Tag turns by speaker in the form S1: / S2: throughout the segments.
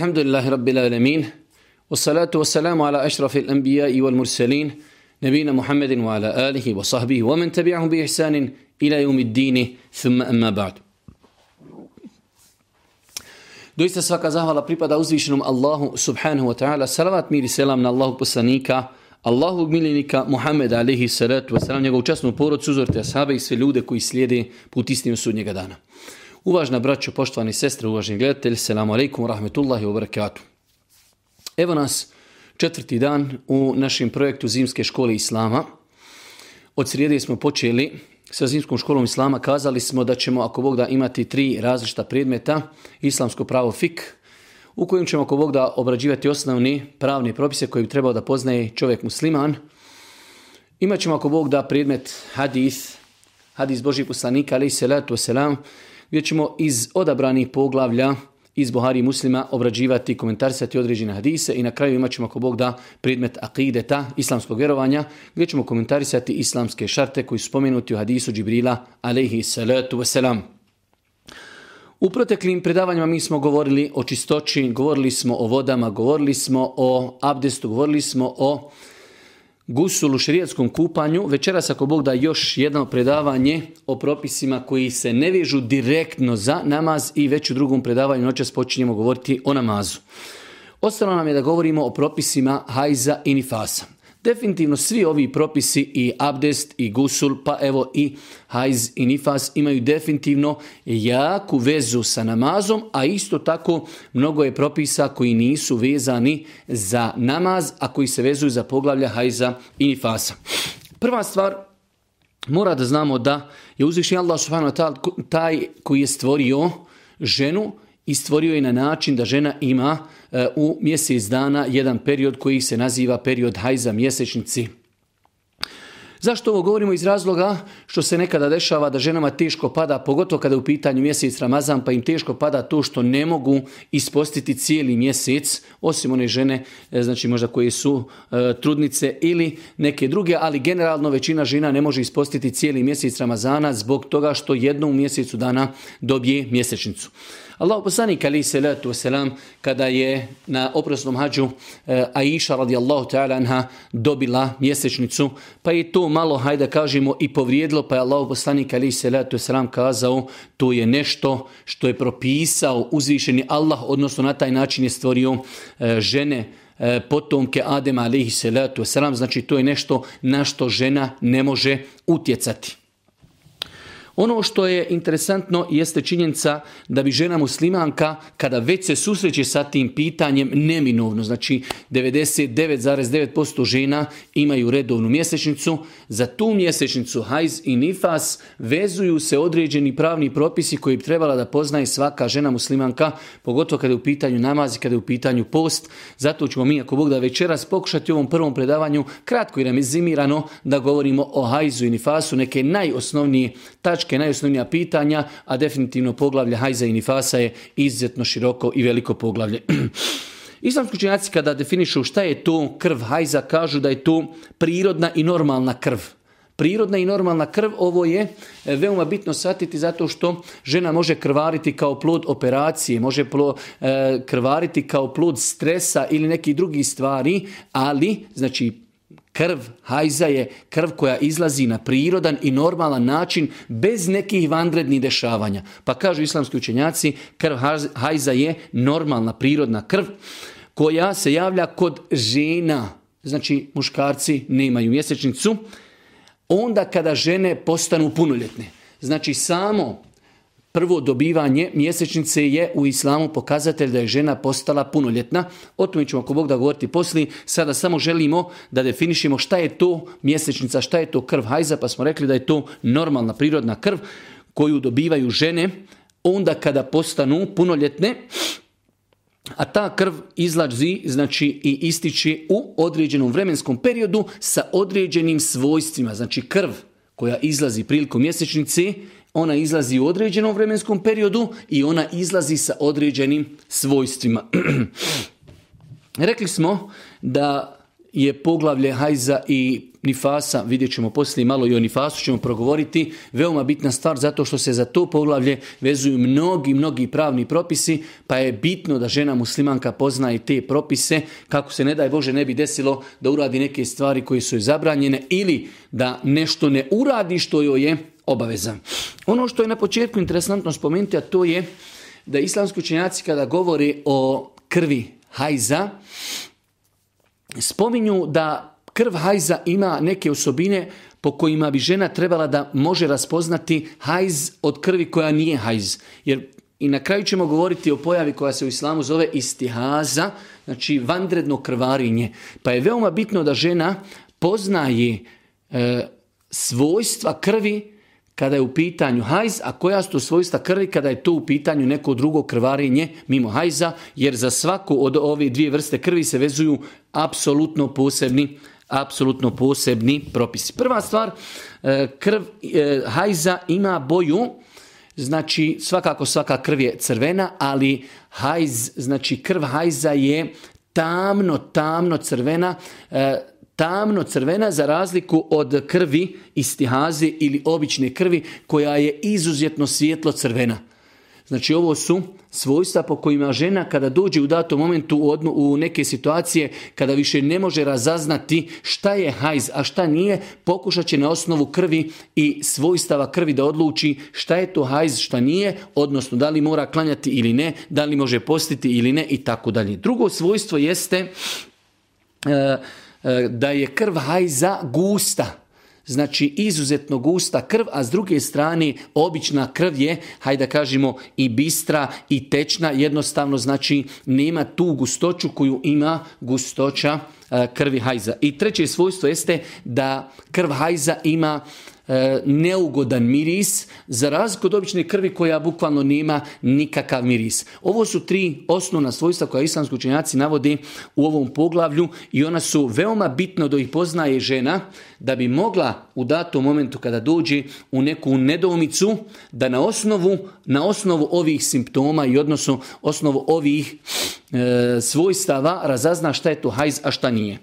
S1: الحمد لله رب العالمين والصلاة والسلام على أشرف الأنبياء والمرسلين نبينا محمد وعلى آله وصحبه ومن تبعهم بإحسان إلى يوم الدين ثم أما بعد Doista svaka zahvala pripada uzvišenom Allahu subhanahu wa ta'ala. Salavat miri selam na Allahu milinika Allahovog miljenika Muhammeda alihi salatu wa salam, njegovu časnu porod uzorite ashabe i sve ljude koji slijede put istinu sudnjega dana. Uvažna braćo, poštovani sestre, uvaženi gledatelji, selamu alaikum, rahmetullahi wabarakatuh. Evo nas četvrti dan u našem projektu Zimske škole Islama. Od srijede smo počeli sa Zimskom školom Islama. Kazali smo da ćemo, ako Bog da, imati tri različita predmeta. Islamsko pravo fik, u kojim ćemo, ako Bog da, obrađivati osnovni pravni propise koji bi trebao da poznaje čovjek musliman. Imaćemo, ako Bog da, predmet hadith, hadis Božih poslanika, i salatu wasalam, gdje ćemo iz odabranih poglavlja iz Buhari muslima obrađivati, komentarisati određene hadise i na kraju imat ćemo ako Bog da predmet akideta, islamskog vjerovanja, gdje ćemo komentarisati islamske šarte koji su spomenuti u hadisu Džibrila alaihi salatu wasalam. U proteklim predavanjima mi smo govorili o čistoći, govorili smo o vodama, govorili smo o abdestu, govorili smo o gusul u kupanju. Večeras ako Bog da još jedno predavanje o propisima koji se ne vežu direktno za namaz i već u drugom predavanju noćas počinjemo govoriti o namazu. Ostalo nam je da govorimo o propisima hajza i nifasa. Definitivno svi ovi propisi i abdest i gusul pa evo i hajz i nifas imaju definitivno jaku vezu sa namazom, a isto tako mnogo je propisa koji nisu vezani za namaz, a koji se vezuju za poglavlja hajza i nifasa. Prva stvar, mora da znamo da je uzvišnji Allah subhanahu taj koji je stvorio ženu i stvorio je na način da žena ima e, u mjesec dana jedan period koji se naziva period hajza mjesečnici. Zašto ovo govorimo iz razloga što se nekada dešava da ženama teško pada, pogotovo kada je u pitanju mjesec Ramazan, pa im teško pada to što ne mogu ispostiti cijeli mjesec, osim one žene, e, znači možda koje su e, trudnice ili neke druge, ali generalno većina žena ne može ispostiti cijeli mjesec Ramazana zbog toga što jednom mjesecu dana dobije mjesečnicu. Allah poslanik ali se kada je na oprosnom hađu eh, Aisha radijallahu ta'ala anha dobila mjesečnicu, pa je to malo, hajde kažemo, i povrijedilo, pa je Allah poslanik ali se kazao to je nešto što je propisao uzvišeni Allah, odnosno na taj način je stvorio eh, žene eh, potomke Adema alaihi salatu wasalam, znači to je nešto na što žena ne može utjecati. Ono što je interesantno jeste činjenica da bi žena muslimanka kada već se susreće sa tim pitanjem neminovno, znači 99,9% žena imaju redovnu mjesečnicu, za tu mjesečnicu hajz i nifas vezuju se određeni pravni propisi koji bi trebala da poznaje svaka žena muslimanka, pogotovo kada je u pitanju namazi, kada je u pitanju post. Zato ćemo mi, ako Bog da večeras, pokušati u ovom prvom predavanju kratko i remizimirano da govorimo o hajzu i nifasu, neke najosnovnije tačke tačke, najosnovnija pitanja, a definitivno poglavlje Hajza i Nifasa je izuzetno široko i veliko poglavlje. Islamski učenjaci kada definišu šta je to krv hajza, kažu da je to prirodna i normalna krv. Prirodna i normalna krv, ovo je e, veoma bitno shvatiti zato što žena može krvariti kao plod operacije, može plo, e, krvariti kao plod stresa ili nekih drugih stvari, ali znači Krv hajza je krv koja izlazi na prirodan i normalan način bez nekih vanrednih dešavanja. Pa kažu islamski učenjaci, krv hajza je normalna prirodna krv koja se javlja kod žena. Znači muškarci nemaju mjesečnicu. Onda kada žene postanu punoljetne. Znači samo Prvo dobivanje mjesečnice je u islamu pokazatelj da je žena postala punoljetna. O tome ćemo ako Bog da govoriti poslije. Sada samo želimo da definišemo šta je to mjesečnica, šta je to krv hajza, pa smo rekli da je to normalna prirodna krv koju dobivaju žene onda kada postanu punoljetne, a ta krv izlazi znači i ističe u određenom vremenskom periodu sa određenim svojstvima. Znači krv koja izlazi prilikom mjesečnice ona izlazi u određenom vremenskom periodu i ona izlazi sa određenim svojstvima. Rekli smo da je poglavlje hajza i nifasa, vidjet ćemo poslije malo i o nifasu ćemo progovoriti, veoma bitna stvar zato što se za to poglavlje vezuju mnogi, mnogi pravni propisi, pa je bitno da žena muslimanka poznaje te propise kako se ne daj Bože ne bi desilo da uradi neke stvari koje su joj zabranjene ili da nešto ne uradi što joj je obaveza. Ono što je na početku interesantno spomenuti, a to je da islamski učenjaci kada govori o krvi hajza, spominju da krv hajza ima neke osobine po kojima bi žena trebala da može raspoznati hajz od krvi koja nije hajz. Jer i na kraju ćemo govoriti o pojavi koja se u islamu zove istihaza, znači vandredno krvarinje. Pa je veoma bitno da žena poznaje e, svojstva krvi kada je u pitanju hajz, a koja su to svojstva krvi kada je to u pitanju neko drugo krvarenje mimo hajza, jer za svaku od ove dvije vrste krvi se vezuju apsolutno posebni apsolutno posebni propisi. Prva stvar, e, krv e, hajza ima boju, znači svakako svaka krv je crvena, ali hajz, znači krv hajza je tamno, tamno crvena, e, tamno crvena za razliku od krvi istihaze ili obične krvi koja je izuzetno svjetlo crvena. Znači ovo su svojstva po kojima žena kada dođe u datom momentu u, u neke situacije kada više ne može razaznati šta je hajz, a šta nije, pokušat će na osnovu krvi i svojstava krvi da odluči šta je to hajz, šta nije, odnosno da li mora klanjati ili ne, da li može postiti ili ne i tako dalje. Drugo svojstvo jeste... E, E, da je krv hajza gusta. Znači izuzetno gusta krv, a s druge strane obična krv je, hajde da kažemo, i bistra i tečna. Jednostavno znači nema tu gustoću koju ima gustoća e, krvi hajza. I treće svojstvo jeste da krv hajza ima E, neugodan miris za razliku od obične krvi koja bukvalno nema nikakav miris. Ovo su tri osnovna svojstva koja islamski učenjaci navode u ovom poglavlju i ona su veoma bitno da ih poznaje žena da bi mogla u datom momentu kada dođe u neku nedoumicu da na osnovu, na osnovu ovih simptoma i odnosno osnovu ovih e, svojstava razazna šta je to hajz, a šta nije.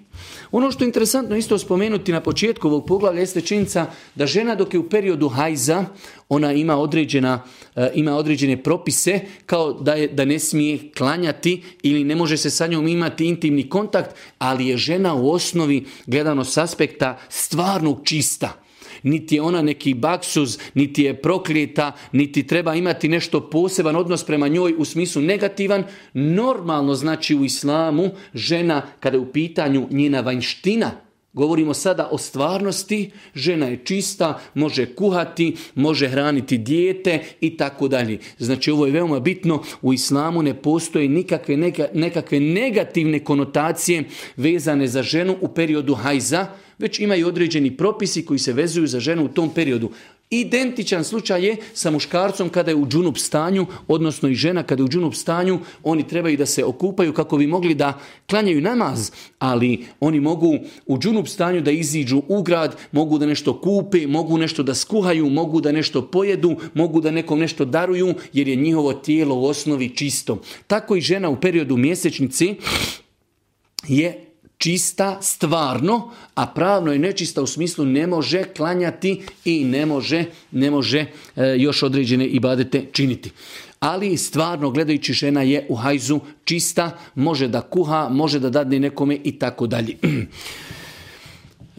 S1: Ono što je interesantno isto spomenuti na početku ovog poglavlja jeste činjenica da žena dok je u periodu hajza, ona ima, određena, e, ima određene propise kao da, je, da ne smije klanjati ili ne može se sa njom imati intimni kontakt, ali je žena u osnovi gledano s aspekta stvarnog čista niti je ona neki baksuz, niti je prokljeta, niti treba imati nešto poseban odnos prema njoj u smislu negativan. Normalno znači u islamu žena kada je u pitanju njena vanjština, Govorimo sada o stvarnosti, žena je čista, može kuhati, može hraniti dijete i tako dalje. Znači ovo je veoma bitno, u islamu ne postoje nikakve, nekakve negativne konotacije vezane za ženu u periodu hajza, već imaju određeni propisi koji se vezuju za ženu u tom periodu. Identičan slučaj je sa muškarcom kada je u džunup stanju, odnosno i žena kada je u džunup stanju, oni trebaju da se okupaju kako bi mogli da klanjaju namaz, ali oni mogu u džunup stanju da iziđu u grad, mogu da nešto kupe, mogu nešto da skuhaju, mogu da nešto pojedu, mogu da nekom nešto daruju, jer je njihovo tijelo u osnovi čisto. Tako i žena u periodu mjesečnici je čista stvarno, a pravno je nečista u smislu ne može klanjati i ne može, ne može e, još određene ibadete činiti. Ali stvarno gledajući žena je u hajzu čista, može da kuha, može da dadne nekome i tako dalje.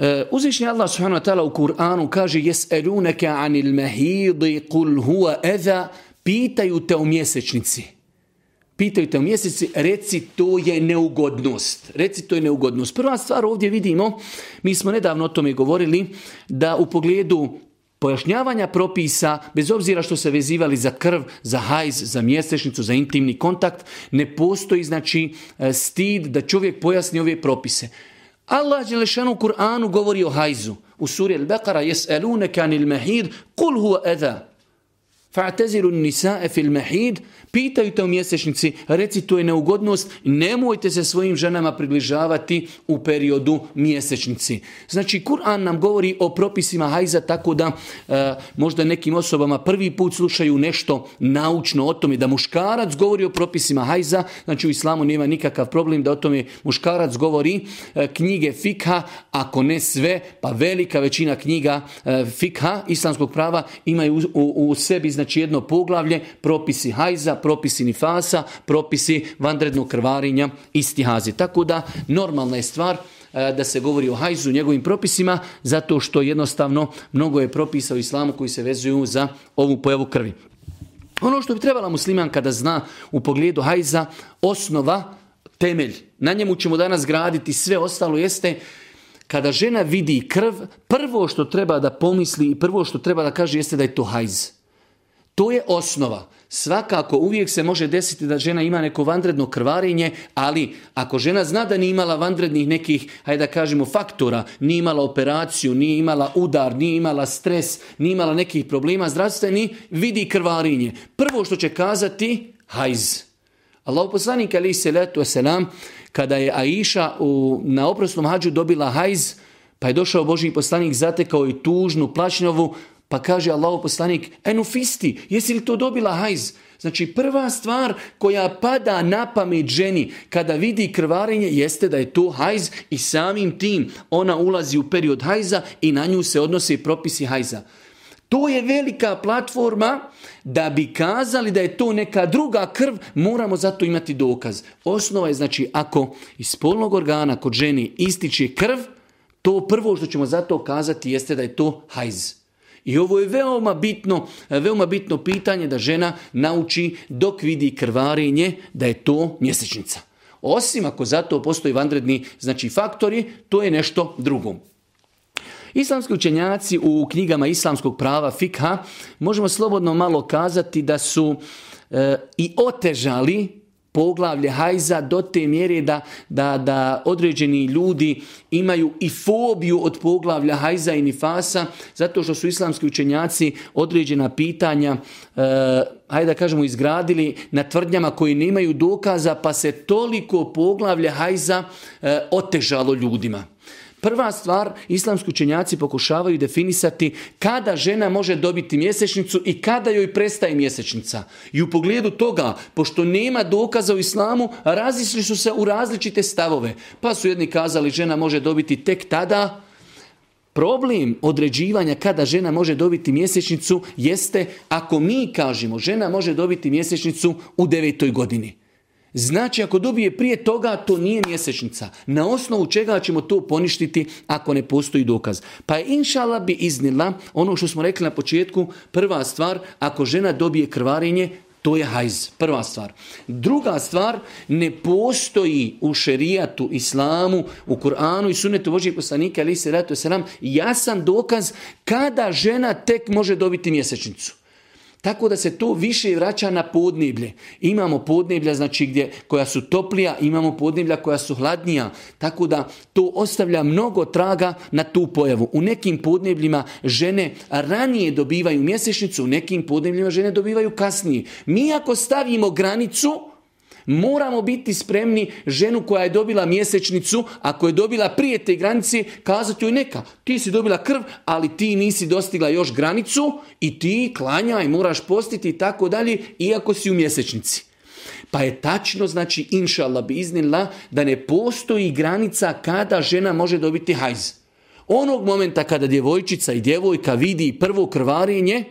S1: E, Uzvišnji Allah subhanahu wa ta'ala u Kur'anu kaže Jes anil mehidi kul huwa eza Pitaju te u mjesečnici pitaju te u mjeseci, reci to je neugodnost. Reci to je neugodnost. Prva stvar ovdje vidimo, mi smo nedavno o tome govorili, da u pogledu pojašnjavanja propisa, bez obzira što se vezivali za krv, za hajz, za mjesečnicu, za intimni kontakt, ne postoji znači e, stid da čovjek pojasni ove propise. Allah Đelešanu u Kur'anu govori o hajzu. U suri Al-Baqara elune kanil mahid, kul hua edha. Fa'tazilu nisa'a fil mahid, te u mjesečnici, reci to je neugodnost, nemojte se svojim ženama približavati u periodu mjesečnici. Znači, Kur'an nam govori o propisima hajza tako da e, možda nekim osobama prvi put slušaju nešto naučno o tome, da muškarac govori o propisima hajza, znači u islamu nema nikakav problem da o tome muškarac govori e, knjige fikha, ako ne sve, pa velika većina knjiga e, fikha, islamskog prava, imaju u, u, u sebi znači jedno poglavlje, propisi hajza, propisi nifasa, propisi vanrednog krvarinja i stihazi. Tako da normalna je stvar e, da se govori o hajzu, njegovim propisima, zato što jednostavno mnogo je propisa u islamu koji se vezuju za ovu pojavu krvi. Ono što bi trebala musliman kada zna u pogledu hajza, osnova, temelj, na njemu ćemo danas graditi sve ostalo jeste kada žena vidi krv, prvo što treba da pomisli i prvo što treba da kaže jeste da je to hajz. To je osnova. Svakako uvijek se može desiti da žena ima neko vanredno krvarenje, ali ako žena zna da nije imala vanrednih nekih, hajde da kažemo, faktora, nije imala operaciju, nije imala udar, nije imala stres, nije imala nekih problema zdravstveni, vidi krvarenje. Prvo što će kazati, hajz. Allah poslanik ali se letu selam kada je Aisha u, na oprosnom hađu dobila hajz, pa je došao Boži poslanik, zatekao i tužnu plaćnjovu, pa kaže Allahu poslanik, enufisti, jesi li to dobila hajz? Znači prva stvar koja pada na pamet ženi kada vidi krvarenje jeste da je to hajz i samim tim ona ulazi u period hajza i na nju se odnose propisi hajza. To je velika platforma da bi kazali da je to neka druga krv, moramo zato imati dokaz. Osnova je znači ako iz spolnog organa kod ženi ističe krv, to prvo što ćemo zato kazati jeste da je to hajz. I ovo je veoma bitno, veoma bitno pitanje da žena nauči dok vidi krvarenje da je to mjesečnica. Osim ako zato postoji vanredni znači faktori, to je nešto drugo. Islamski učenjaci u knjigama islamskog prava fikha možemo slobodno malo kazati da su e, i otežali poglavlje hajza do te mjere da, da, da, određeni ljudi imaju i fobiju od poglavlja hajza i nifasa zato što su islamski učenjaci određena pitanja e, hajde da kažemo izgradili na tvrdnjama koji nemaju dokaza pa se toliko poglavlje hajza e, otežalo ljudima. Prva stvar, islamski učenjaci pokušavaju definisati kada žena može dobiti mjesečnicu i kada joj prestaje mjesečnica. I u pogledu toga, pošto nema dokaza u islamu, razisli su se u različite stavove. Pa su jedni kazali žena može dobiti tek tada, Problem određivanja kada žena može dobiti mjesečnicu jeste ako mi kažemo žena može dobiti mjesečnicu u devetoj godini. Znači, ako dobije prije toga, to nije mjesečnica. Na osnovu čega ćemo to poništiti ako ne postoji dokaz? Pa je inšala bi iznila ono što smo rekli na početku, prva stvar, ako žena dobije krvarenje, to je hajz, prva stvar. Druga stvar, ne postoji u šerijatu, islamu, u Kur'anu i sunetu Božih poslanika, ali se ratu sram, jasan dokaz kada žena tek može dobiti mjesečnicu. Tako da se to više vraća na podneblje. Imamo podneblja znači gdje, koja su toplija, imamo podneblja koja su hladnija. Tako da to ostavlja mnogo traga na tu pojavu. U nekim podnebljima žene ranije dobivaju mjesečnicu, u nekim podnebljima žene dobivaju kasnije. Mi ako stavimo granicu, Moramo biti spremni ženu koja je dobila mjesečnicu, ako je dobila prije te granice, kazati joj neka, ti si dobila krv, ali ti nisi dostigla još granicu i ti klanjaj, moraš postiti i tako dalje, iako si u mjesečnici. Pa je tačno, znači, inšallah bi iznila da ne postoji granica kada žena može dobiti hajz. Onog momenta kada djevojčica i djevojka vidi prvo krvarenje,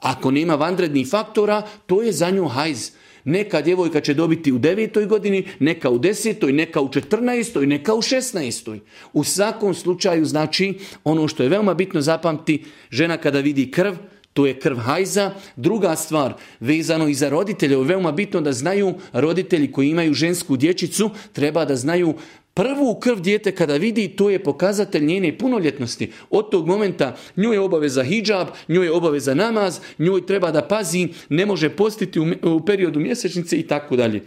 S1: ako nema vanrednih faktora, to je za nju hajz. Neka djevojka će dobiti u devetoj godini, neka u desetoj, neka u četrnaestoj, neka u šesnaestoj. U svakom slučaju, znači, ono što je veoma bitno zapamti, žena kada vidi krv, to je krv hajza. Druga stvar, vezano i za roditelje, je veoma bitno da znaju roditelji koji imaju žensku dječicu, treba da znaju Prvu krv dijete kada vidi, to je pokazatelj njene punoljetnosti. Od tog momenta nju je obaveza hijab, nju je obaveza namaz, njoj treba da pazi, ne može postiti u periodu mjesečnice i tako dalje.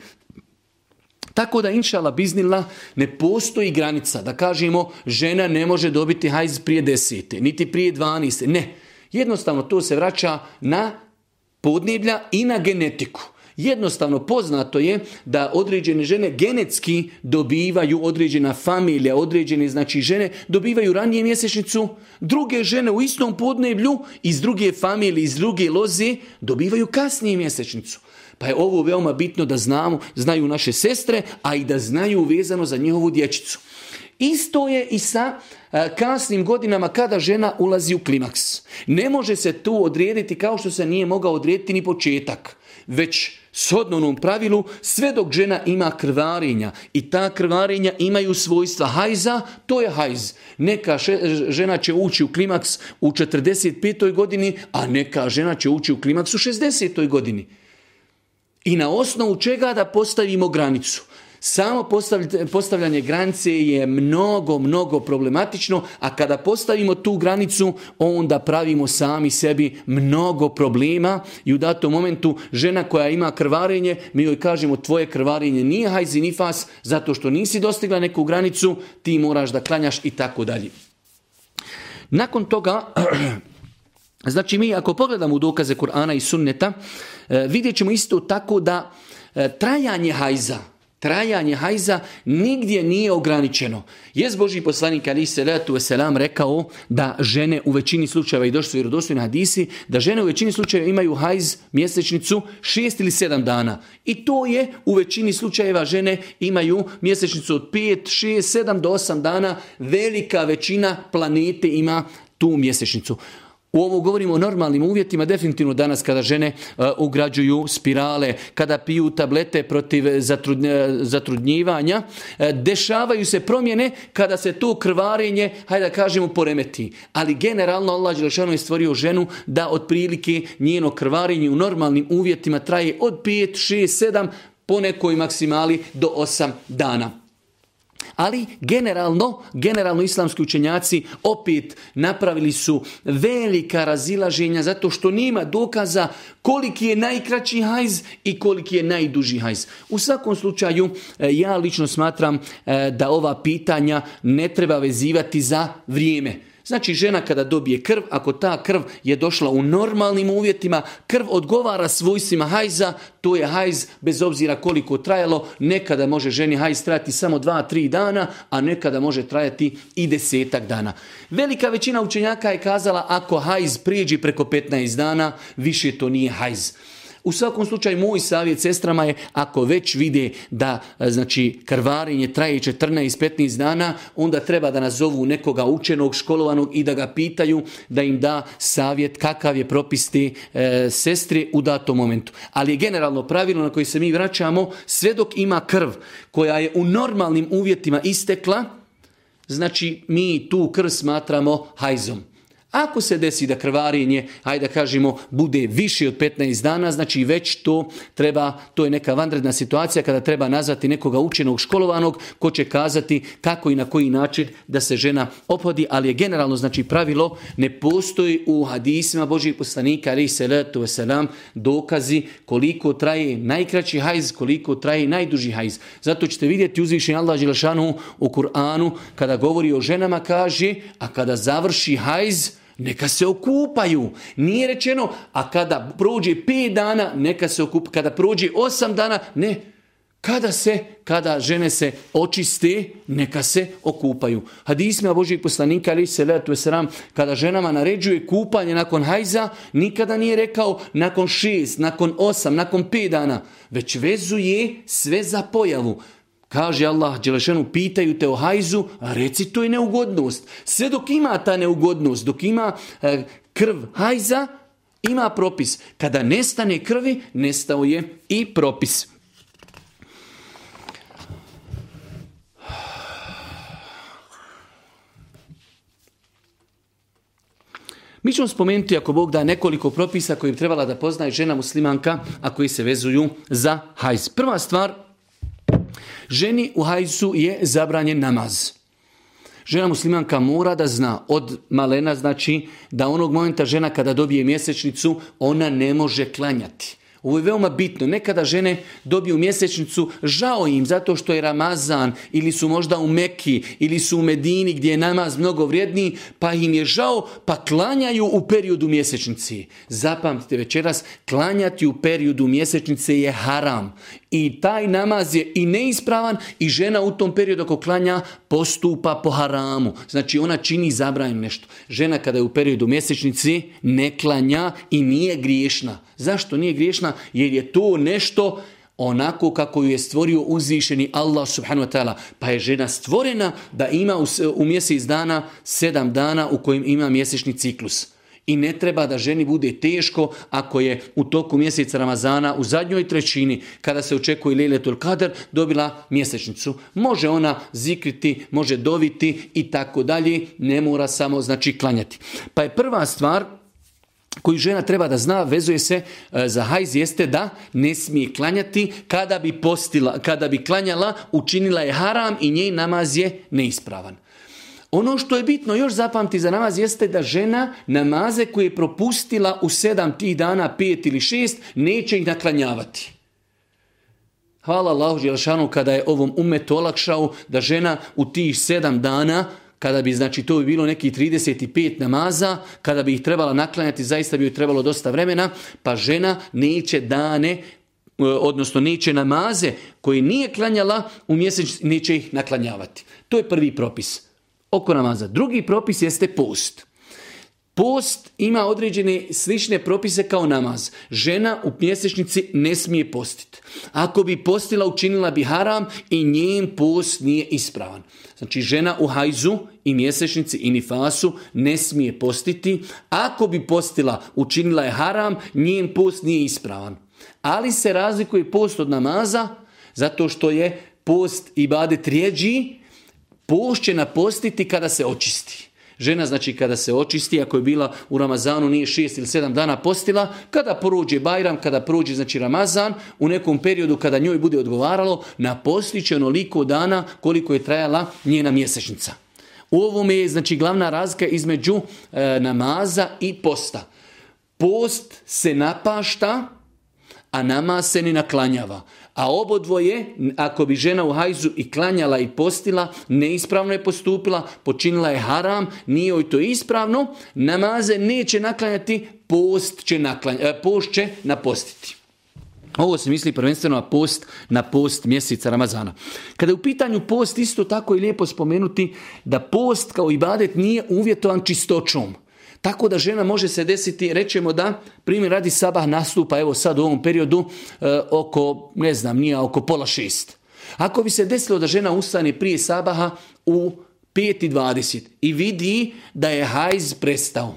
S1: Tako da, inšala biznila, ne postoji granica da kažemo žena ne može dobiti hajz prije desete, niti prije dvaniste. Ne. Jednostavno to se vraća na podneblja i na genetiku. Jednostavno poznato je da određene žene genetski dobivaju određena familija, određene znači žene dobivaju ranije mjesečnicu, druge žene u istom podneblju iz druge familije, iz druge loze dobivaju kasnije mjesečnicu. Pa je ovo veoma bitno da znamo, znaju naše sestre, a i da znaju vezano za njihovu dječicu. Isto je i sa e, kasnim godinama kada žena ulazi u klimaks. Ne može se tu odrediti kao što se nije mogao odrediti ni početak, već s onom pravilu sve dok žena ima krvarinja i ta krvarinja imaju svojstva hajza, to je hajz. Neka žena će ući u klimaks u 45. godini, a neka žena će ući u klimaks u 60. godini i na osnovu čega da postavimo granicu. Samo postavljanje granice je mnogo, mnogo problematično, a kada postavimo tu granicu, onda pravimo sami sebi mnogo problema i u datom momentu žena koja ima krvarenje, mi joj kažemo tvoje krvarenje nije hajzi Fas zato što nisi dostigla neku granicu, ti moraš da klanjaš i tako dalje. Nakon toga, znači mi ako pogledamo u dokaze Kur'ana i Sunneta, E, vidjet ćemo isto tako da e, trajanje hajza, trajanje hajza nigdje nije ograničeno. Jest Boži poslanik Ali Selatu rekao da žene u većini slučajeva, i došli su vjerodostojni hadisi, da žene u većini slučajeva imaju hajz mjesečnicu šest ili sedam dana. I to je u većini slučajeva žene imaju mjesečnicu od pet, šest, sedam do osam dana. Velika većina planete ima tu mjesečnicu. U ovo govorimo o normalnim uvjetima, definitivno danas kada žene e, ugrađuju spirale, kada piju tablete protiv e, e, zatrudnjivanja, dešavaju se promjene kada se to krvarenje, hajde da kažemo, poremeti. Ali generalno Allah Đelešanu je stvorio ženu da otprilike njeno krvarenje u normalnim uvjetima traje od 5, 6, 7, po nekoj maksimali do 8 dana. Ali generalno, generalno islamski učenjaci opet napravili su velika razilaženja zato što nema dokaza koliki je najkraći hajz i koliki je najduži hajz. U svakom slučaju e, ja lično smatram e, da ova pitanja ne treba vezivati za vrijeme. Znači žena kada dobije krv, ako ta krv je došla u normalnim uvjetima, krv odgovara svojstvima hajza, to je hajz bez obzira koliko trajalo, nekada može ženi hajz trajati samo dva, tri dana, a nekada može trajati i desetak dana. Velika većina učenjaka je kazala ako hajz prijeđi preko 15 dana, više to nije hajz. U svakom slučaju moj savjet sestrama je ako već vide da e, znači krvarenje traje 14-15 dana, onda treba da nazovu nekoga učenog, školovanog i da ga pitaju da im da savjet kakav je propis te e, sestre u datom momentu. Ali je generalno pravilo na koje se mi vraćamo, sve dok ima krv koja je u normalnim uvjetima istekla, znači mi tu krv smatramo hajzom. Ako se desi da krvarenje, hajde da kažemo, bude više od 15 dana, znači već to treba, to je neka vanredna situacija kada treba nazvati nekoga učenog školovanog ko će kazati kako i na koji način da se žena opodi. ali je generalno znači pravilo ne postoji u hadisima Božih poslanika ali se selam dokazi koliko traje najkraći hajz, koliko traje najduži hajz. Zato ćete vidjeti uzvišenje Allah Đelšanu u Kur'anu kada govori o ženama kaže, a kada završi hajz, neka se okupaju. Nije rečeno, a kada prođe 5 dana, neka se okupaju. Kada prođe osam dana, ne. Kada se, kada žene se očiste, neka se okupaju. Hadisma Božijeg poslanika, ali se tu sram, kada ženama naređuje kupanje nakon hajza, nikada nije rekao nakon šest, nakon osam, nakon pet dana, već vezuje sve za pojavu. Kaže Allah Đelešanu, pitaju te o hajzu, a reci to je neugodnost. Sve dok ima ta neugodnost, dok ima e, krv hajza, ima propis. Kada nestane krvi, nestao je i propis. Mi ćemo spomenuti, ako Bog da, nekoliko propisa koji bi trebala da poznaje žena muslimanka, a koji se vezuju za hajz. Prva stvar, Ženi u hajzu je zabranjen namaz. Žena muslimanka mora da zna od malena znači da onog momenta žena kada dobije mjesečnicu ona ne može klanjati. Ovo je veoma bitno. Nekada žene dobiju mjesečnicu, žao im zato što je Ramazan ili su možda u Meki ili su u Medini gdje je namaz mnogo vrijedniji, pa im je žao, pa klanjaju u periodu mjesečnici. Zapamtite večeras, klanjati u periodu mjesečnice je haram i taj namaz je i neispravan i žena u tom periodu ako klanja postupa po haramu. Znači ona čini zabranjeno nešto. Žena kada je u periodu mjesečnici ne klanja i nije griješna. Zašto nije griješna? Jer je to nešto onako kako ju je stvorio uzvišeni Allah subhanahu wa ta'ala. Pa je žena stvorena da ima u, mjesec dana sedam dana u kojem ima mjesečni ciklus i ne treba da ženi bude teško ako je u toku mjeseca Ramazana u zadnjoj trećini kada se očekuje Lejletul Kadr dobila mjesečnicu. Može ona zikriti, može doviti i tako dalje, ne mora samo znači klanjati. Pa je prva stvar koju žena treba da zna vezuje se e, za hajz jeste da ne smije klanjati kada bi postila, kada bi klanjala učinila je haram i njej namaz je neispravan. Ono što je bitno još zapamti za namaz jeste da žena namaze koje je propustila u sedam tih dana, pet ili šest, neće ih naklanjavati. Hvala Allahu Đelšanu kada je ovom umetu olakšao da žena u tih sedam dana kada bi, znači, to bi bilo neki 35 namaza, kada bi ih trebala naklanjati, zaista bi joj trebalo dosta vremena, pa žena neće dane, e, odnosno neće namaze koje nije klanjala, u mjesec neće ih naklanjavati. To je prvi propis oko namaza. Drugi propis jeste post. Post ima određene slične propise kao namaz. Žena u mjesečnici ne smije postiti. Ako bi postila, učinila bi haram i njen post nije ispravan. Znači, žena u hajzu i mjesečnici i nifasu ne smije postiti. Ako bi postila, učinila je haram, njen post nije ispravan. Ali se razlikuje post od namaza zato što je post i bade trijeđi. Post će napostiti kada se očisti. Žena, znači, kada se očisti, ako je bila u Ramazanu, nije šest ili sedam dana postila, kada prođe Bajram, kada prođe, znači, Ramazan, u nekom periodu kada njoj bude odgovaralo, napostit će onoliko dana koliko je trajala njena mjesečnica. U ovome je, znači, glavna razlika između e, namaza i posta. Post se napašta, a nama se ne naklanjava. A dvoje, ako bi žena u hajzu i klanjala i postila, neispravno je postupila, počinila je haram, nije joj to ispravno, namaze neće naklanjati, post će, e, post će napostiti. Ovo se misli prvenstveno na post, na post mjeseca Ramazana. Kada je u pitanju post, isto tako je lijepo spomenuti da post kao i ibadet nije uvjetovan čistoćom. Tako da žena može se desiti, rećemo da, primjer radi sabah nastupa, evo sad u ovom periodu, eh, oko, ne znam, nije oko pola šest. Ako bi se desilo da žena ustane prije sabaha u 5.20 i vidi da je hajz prestao,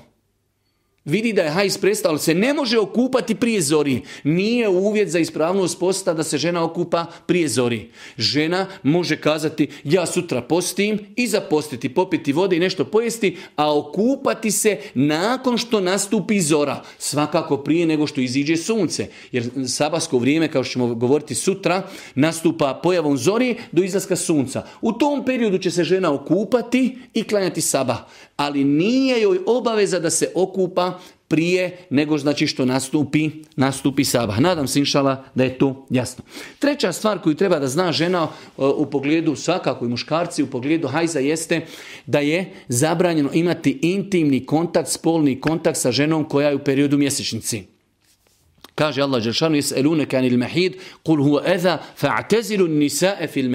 S1: Vidi da je hajs prestao, ali se ne može okupati prije zori. Nije uvjet za ispravnost posta da se žena okupa prije zori. Žena može kazati ja sutra postim i zapostiti, popiti vode i nešto pojesti, a okupati se nakon što nastupi zora. Svakako prije nego što iziđe sunce. Jer sabasko vrijeme, kao što ćemo govoriti sutra, nastupa pojavom zori do izlaska sunca. U tom periodu će se žena okupati i klanjati saba ali nije joj obaveza da se okupa prije nego znači što nastupi, nastupi sabah. Nadam se inšala da je to jasno. Treća stvar koju treba da zna žena e, u pogledu svakako i muškarci u pogledu hajza jeste da je zabranjeno imati intimni kontakt, spolni kontakt sa ženom koja je u periodu mjesečnici. Kaže Allah Đeršanu, jes kan il mehid, kul huwa fil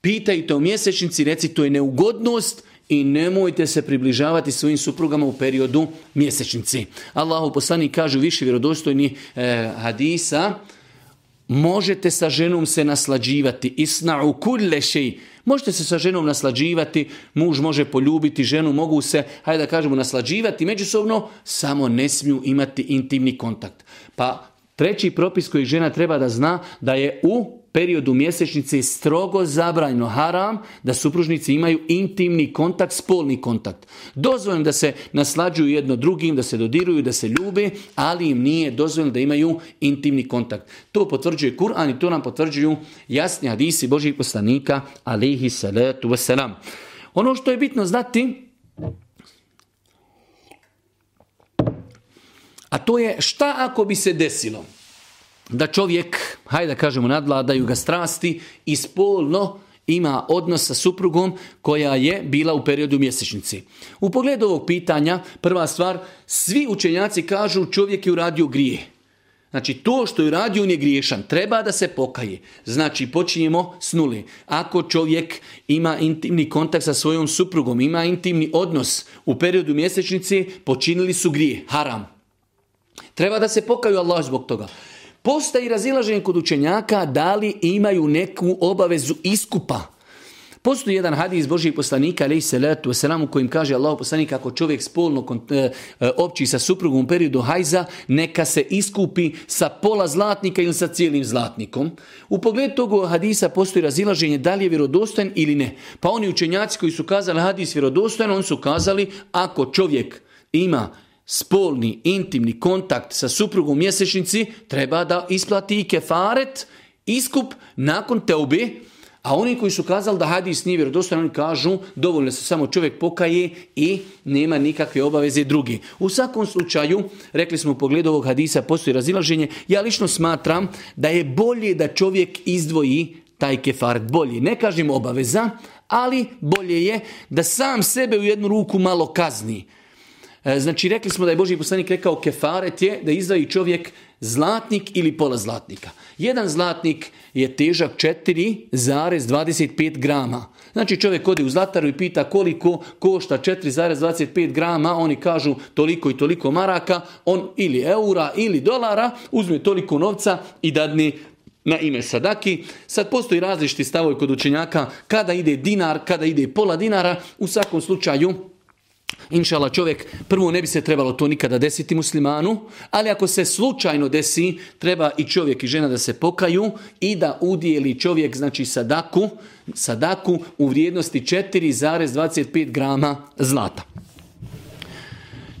S1: pitajte mjesečnici, reci to je neugodnost, i nemojte se približavati svojim suprugama u periodu mjesečnici. Allahu poslani kažu više vjerodostojni eh, hadisa, možete sa ženom se naslađivati. isna u Možete se sa ženom naslađivati, muž može poljubiti ženu, mogu se, hajde da kažemo, naslađivati međusobno, samo ne smiju imati intimni kontakt. Pa treći propis koji žena treba da zna da je u periodu mjesečnice je strogo zabranjeno haram da supružnici imaju intimni kontakt, spolni kontakt. Dozvoljeno da se naslađuju jedno drugim, da se dodiruju, da se ljube, ali im nije dozvoljeno da imaju intimni kontakt. To potvrđuje Kur'an i to nam potvrđuju jasni hadisi Božih poslanika, alihi salatu wasalam. Ono što je bitno znati, a to je šta ako bi se desilo? da čovjek, hajde da kažemo, nadladaju ga strasti i spolno ima odnos sa suprugom koja je bila u periodu mjesečnici. U pogledu ovog pitanja, prva stvar, svi učenjaci kažu čovjek je uradio grije. Znači, to što je uradio, on je griješan. Treba da se pokaje. Znači, počinjemo s nuli. Ako čovjek ima intimni kontakt sa svojom suprugom, ima intimni odnos u periodu mjesečnici, počinili su grije, haram. Treba da se pokaju Allah zbog toga. Postoji razilaženje kod učenjaka da li imaju neku obavezu iskupa. Postoji jedan hadis Božijeg poslanika, ali salatu letu u kojim kaže Allah poslanik, ako čovjek spolno e, e, opći sa suprugom u periodu hajza, neka se iskupi sa pola zlatnika ili sa cijelim zlatnikom. U pogledu tog hadisa postoji razilaženje da li je vjerodostojan ili ne. Pa oni učenjaci koji su kazali hadis vjerodostojan, oni su kazali ako čovjek ima spolni, intimni kontakt sa suprugom mjesečnici treba da isplati i kefaret, iskup nakon teubi, a oni koji su kazali da hadis nije vjerodostojan, oni kažu dovoljno se samo čovjek pokaje i nema nikakve obaveze drugi. U svakom slučaju, rekli smo u pogledu ovog hadisa, postoji razilaženje. Ja lično smatram da je bolje da čovjek izdvoji taj kefaret. Bolje, ne kažem obaveza, ali bolje je da sam sebe u jednu ruku malo kazni. E, znači, rekli smo da je Boži poslanik rekao kefaret je da izdaji čovjek zlatnik ili pola zlatnika. Jedan zlatnik je težak 4,25 grama. Znači čovjek ode u zlataru i pita koliko košta 4,25 grama, oni kažu toliko i toliko maraka, on ili eura ili dolara uzme toliko novca i dadne na ime sadaki. Sad postoji različiti stavovi kod učenjaka kada ide dinar, kada ide pola dinara, u svakom slučaju Inšala čovjek prvo ne bi se trebalo to nikada desiti muslimanu, ali ako se slučajno desi, treba i čovjek i žena da se pokaju i da udijeli čovjek znači sadaku, sadaku u vrijednosti 4,25 grama zlata.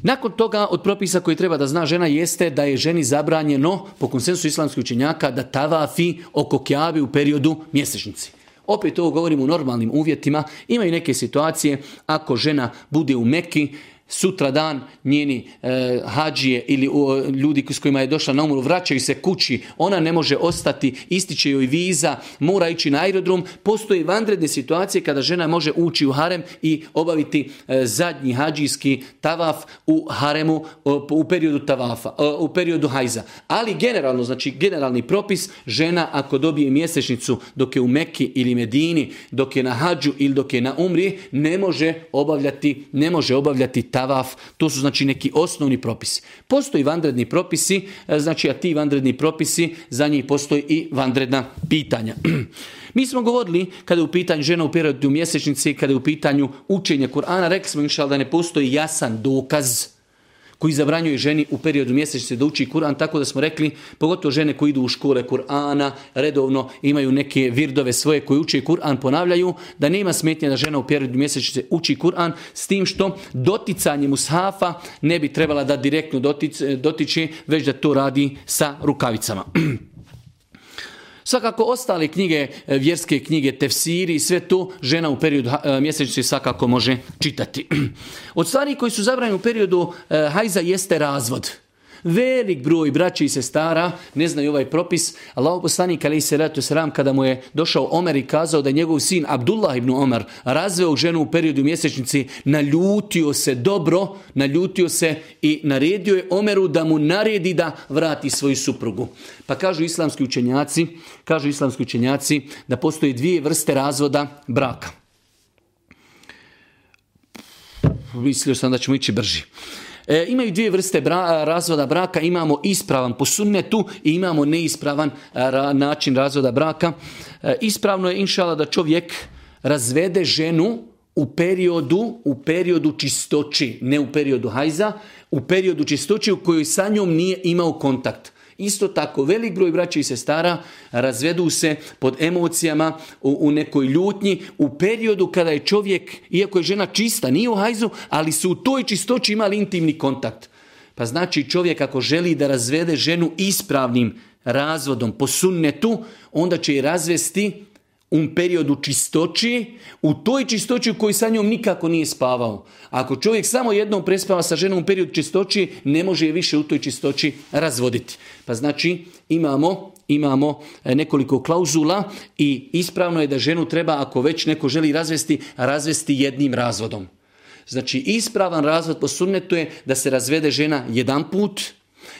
S1: Nakon toga od propisa koji treba da zna žena jeste da je ženi zabranjeno po konsensu islamskih učenjaka da tavafi oko kjavi u periodu mjesečnici. Opet ovo govorimo u normalnim uvjetima. Imaju neke situacije, ako žena bude u meki, sutra dan njeni e, hađije ili ljudi s kojima je došla na umru vraćaju se kući, ona ne može ostati, ističe joj viza, mora ići na aerodrom. Postoje vanredne situacije kada žena može ući u harem i obaviti e, zadnji hađijski tavaf u haremu u periodu tavafa, u periodu hajza. Ali generalno, znači generalni propis, žena ako dobije mjesečnicu dok je u Meki ili Medini, dok je na hađu ili dok je na umri, ne može obavljati, ne može obavljati tavaf, to su znači neki osnovni propisi. Postoji vanredni propisi, e, znači a ti vanredni propisi, za njih postoji i vanredna pitanja. Mi smo govorili kada je u pitanju žena u periodu mjesečnici, kada je u pitanju učenja Kur'ana, rekli smo inšal da ne postoji jasan dokaz koji zabranjuje ženi u periodu mjesečice da uči Kur'an, tako da smo rekli, pogotovo žene koji idu u škole Kur'ana, redovno imaju neke virdove svoje koji uče Kur'an, ponavljaju, da nema smetnje da žena u periodu mjesečice uči Kur'an, s tim što doticanje mushafa ne bi trebala da direktno dotiče, već da to radi sa rukavicama. Svakako ostale knjige, e, vjerske knjige, tefsiri i sve to žena u periodu e, mjesečnici svakako može čitati. Od stvari koji su zabranjeni u periodu e, hajza jeste razvod. Velik broj braći i sestara ne znaju ovaj propis. Allaho poslanik ali se ratu sram kada mu je došao Omer i kazao da je njegov sin Abdullah ibn Omer razveo ženu u periodu mjesečnici, naljutio se dobro, naljutio se i naredio je Omeru da mu naredi da vrati svoju suprugu. Pa kažu islamski učenjaci, kažu islamski učenjaci da postoje dvije vrste razvoda braka mislio sam da ćemo ići brži. E, imaju dvije vrste razvoda braka, imamo ispravan po sunnetu i imamo neispravan način razvoda braka. E, ispravno je inšala da čovjek razvede ženu u periodu, u periodu čistoći, ne u periodu hajza, u periodu čistoći u kojoj sa njom nije imao kontakt. Isto tako, velik broj braća i sestara razvedu se pod emocijama u, nekoj ljutnji, u periodu kada je čovjek, iako je žena čista, nije u hajzu, ali su u toj čistoći imali intimni kontakt. Pa znači čovjek ako želi da razvede ženu ispravnim razvodom po sunnetu, onda će i razvesti Um u periodu čistoći, u toj čistoći u kojoj sa njom nikako nije spavao. Ako čovjek samo jednom prespava sa ženom u periodu čistoći, ne može je više u toj čistoći razvoditi. Pa znači imamo imamo e, nekoliko klauzula i ispravno je da ženu treba, ako već neko želi razvesti, razvesti jednim razvodom. Znači, ispravan razvod po je da se razvede žena jedan put,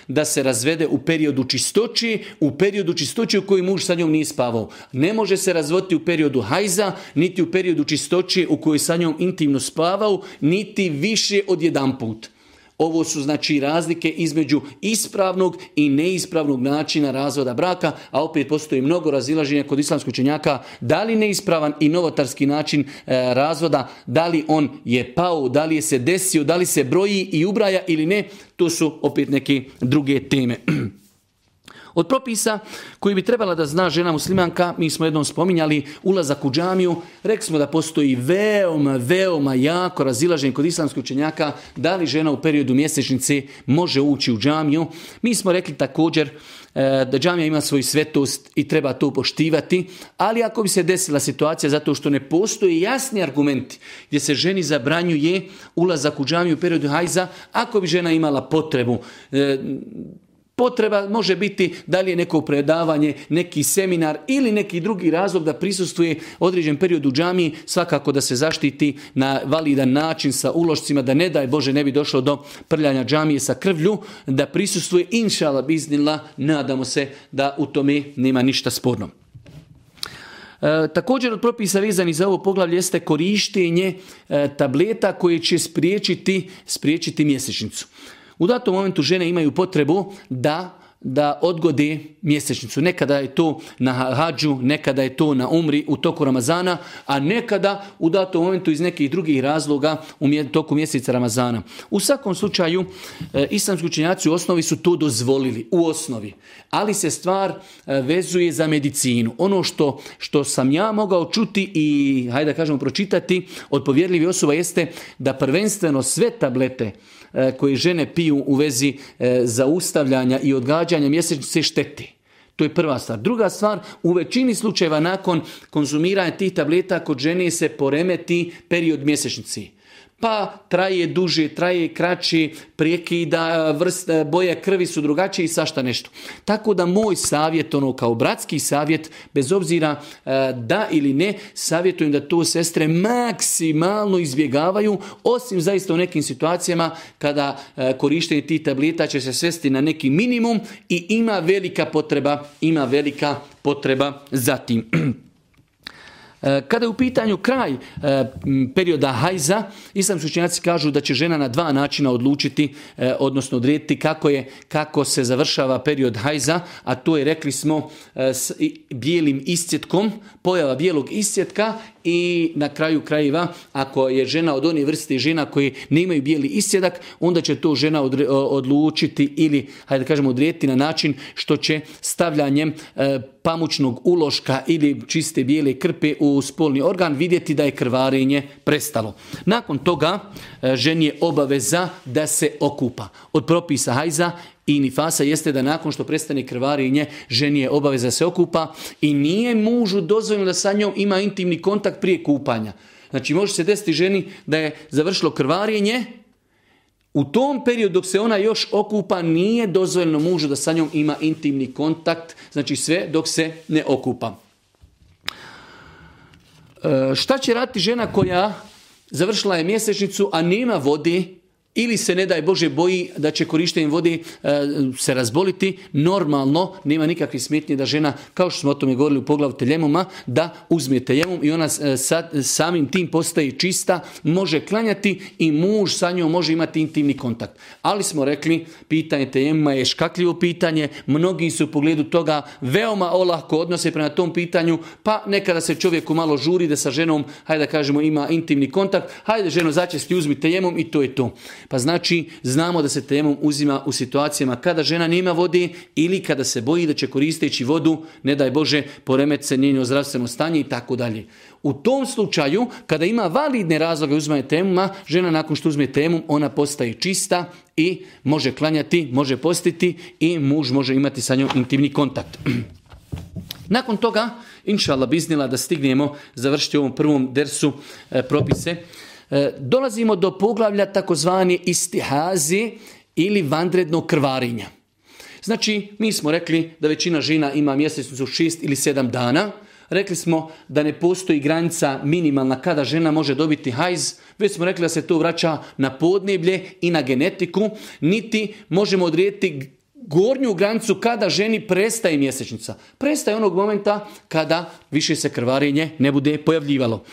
S1: da se razvede u periodu čistoći, u periodu čistoći u koji muž sa njom nije spavao. Ne može se razvoditi u periodu hajza, niti u periodu čistoće u kojoj sa njom intimno spavao, niti više od jedan ovo su znači razlike između ispravnog i neispravnog načina razvoda braka, a opet postoji mnogo razilaženja kod islamskog učenjaka da li neispravan i novotarski način e, razvoda, da li on je pao, da li je se desio, da li se broji i ubraja ili ne, to su opet neke druge teme. Od propisa koji bi trebala da zna žena muslimanka, mi smo jednom spominjali ulazak u džamiju, rekli smo da postoji veoma, veoma jako razilažen kod islamskih učenjaka da li žena u periodu mjesečnice može ući u džamiju. Mi smo rekli također e, da džamija ima svoju svetost i treba to poštivati, ali ako bi se desila situacija zato što ne postoje jasni argumenti gdje se ženi zabranjuje ulazak u džamiju u periodu hajza, ako bi žena imala potrebu e, Potreba može biti da li je neko predavanje, neki seminar ili neki drugi razlog da prisustuje određen period u džamiji, svakako da se zaštiti na validan način sa ulošcima, da ne daj Bože ne bi došlo do prljanja džamije sa krvlju, da prisustuje inšala biznila, nadamo se da u tome nema ništa sporno. E, također od propisa vezani za ovo poglavlje jeste korištenje e, tableta koje će spriječiti, spriječiti mjesečnicu. U datom momentu žene imaju potrebu da da odgode mjesečnicu. Nekada je to na hađu, nekada je to na umri u toku Ramazana, a nekada u datom momentu iz nekih drugih razloga u toku mjeseca Ramazana. U svakom slučaju, e, islamski učenjaci u osnovi su to dozvolili, u osnovi. Ali se stvar e, vezuje za medicinu. Ono što, što sam ja mogao čuti i, hajde da kažemo, pročitati od povjerljivih osoba jeste da prvenstveno sve tablete E, koje žene piju u vezi e, zaustavljanja i odgađanja mjesečnice šteti. To je prva stvar. Druga stvar, u većini slučajeva nakon konzumiranja tih tableta kod žene se poremeti period mjesečnici pa traje duže, traje kraće, da e, vrste boje krvi su drugačije i sašta nešto. Tako da moj savjet, ono kao bratski savjet, bez obzira e, da ili ne, savjetujem da to sestre maksimalno izbjegavaju, osim zaista u nekim situacijama kada e, korištenje tih tableta će se svesti na neki minimum i ima velika potreba, ima velika potreba za tim. E, kada je u pitanju kraj e, perioda hajza, islamski učenjaci kažu da će žena na dva načina odlučiti, e, odnosno odrediti kako, je, kako se završava period hajza, a to je, rekli smo, s bijelim iscjetkom, pojava bijelog iscjetka i na kraju krajeva, ako je žena od one vrste žena koji nemaju bijeli iscjedak, onda će to žena odlučiti ili, hajde da kažemo, odrediti na način što će stavljanjem pamučnog uloška ili čiste bijele krpe u u spolni organ vidjeti da je krvarenje prestalo. Nakon toga e, ženi je obaveza da se okupa. Od propisa hajza i nifasa jeste da nakon što prestane krvarenje ženi je obaveza da se okupa i nije mužu dozvoljeno da sa njom ima intimni kontakt prije kupanja. Znači može se desiti ženi da je završilo krvarenje, u tom periodu dok se ona još okupa nije dozvoljeno mužu da sa njom ima intimni kontakt, znači sve dok se ne okupa. E, šta će raditi žena koja završila je mjesečnicu, a nema vodi ili se ne daj Bože boji da će korištenjem vode e, se razboliti, normalno nema nikakvih smetnji da žena, kao što smo o tome govorili u poglavu teljemoma, da uzme teljemom i ona e, samim tim postaje čista, može klanjati i muž sa njom može imati intimni kontakt. Ali smo rekli, pitanje teljemoma je škakljivo pitanje, mnogi su u pogledu toga veoma olahko odnose prema tom pitanju, pa nekada se čovjeku malo žuri da sa ženom, hajde da kažemo, ima intimni kontakt, hajde ženo začesti, uzmi teljemom i to je to. Pa znači, znamo da se temom uzima u situacijama kada žena nema vode ili kada se boji da će koristeći vodu, ne daj Bože, poremet se njeno zdravstveno stanje i tako dalje. U tom slučaju, kada ima validne razloge uzmanje temuma, žena nakon što uzme temum, ona postaje čista i može klanjati, može postiti i muž može imati sa njom intimni kontakt. Nakon toga, inšallah biznila da stignemo završiti u ovom prvom dersu e, propise. E, dolazimo do poglavlja takozvani istihazi ili vanrednog krvarinja. Znači, mi smo rekli da većina žena ima mjesečnicu šest ili sedam dana. Rekli smo da ne postoji granica minimalna kada žena može dobiti hajz. Već smo rekli da se to vraća na podneblje i na genetiku. Niti možemo odrediti gornju granicu kada ženi prestaje mjesečnica. Prestaje onog momenta kada više se krvarenje ne bude pojavljivalo.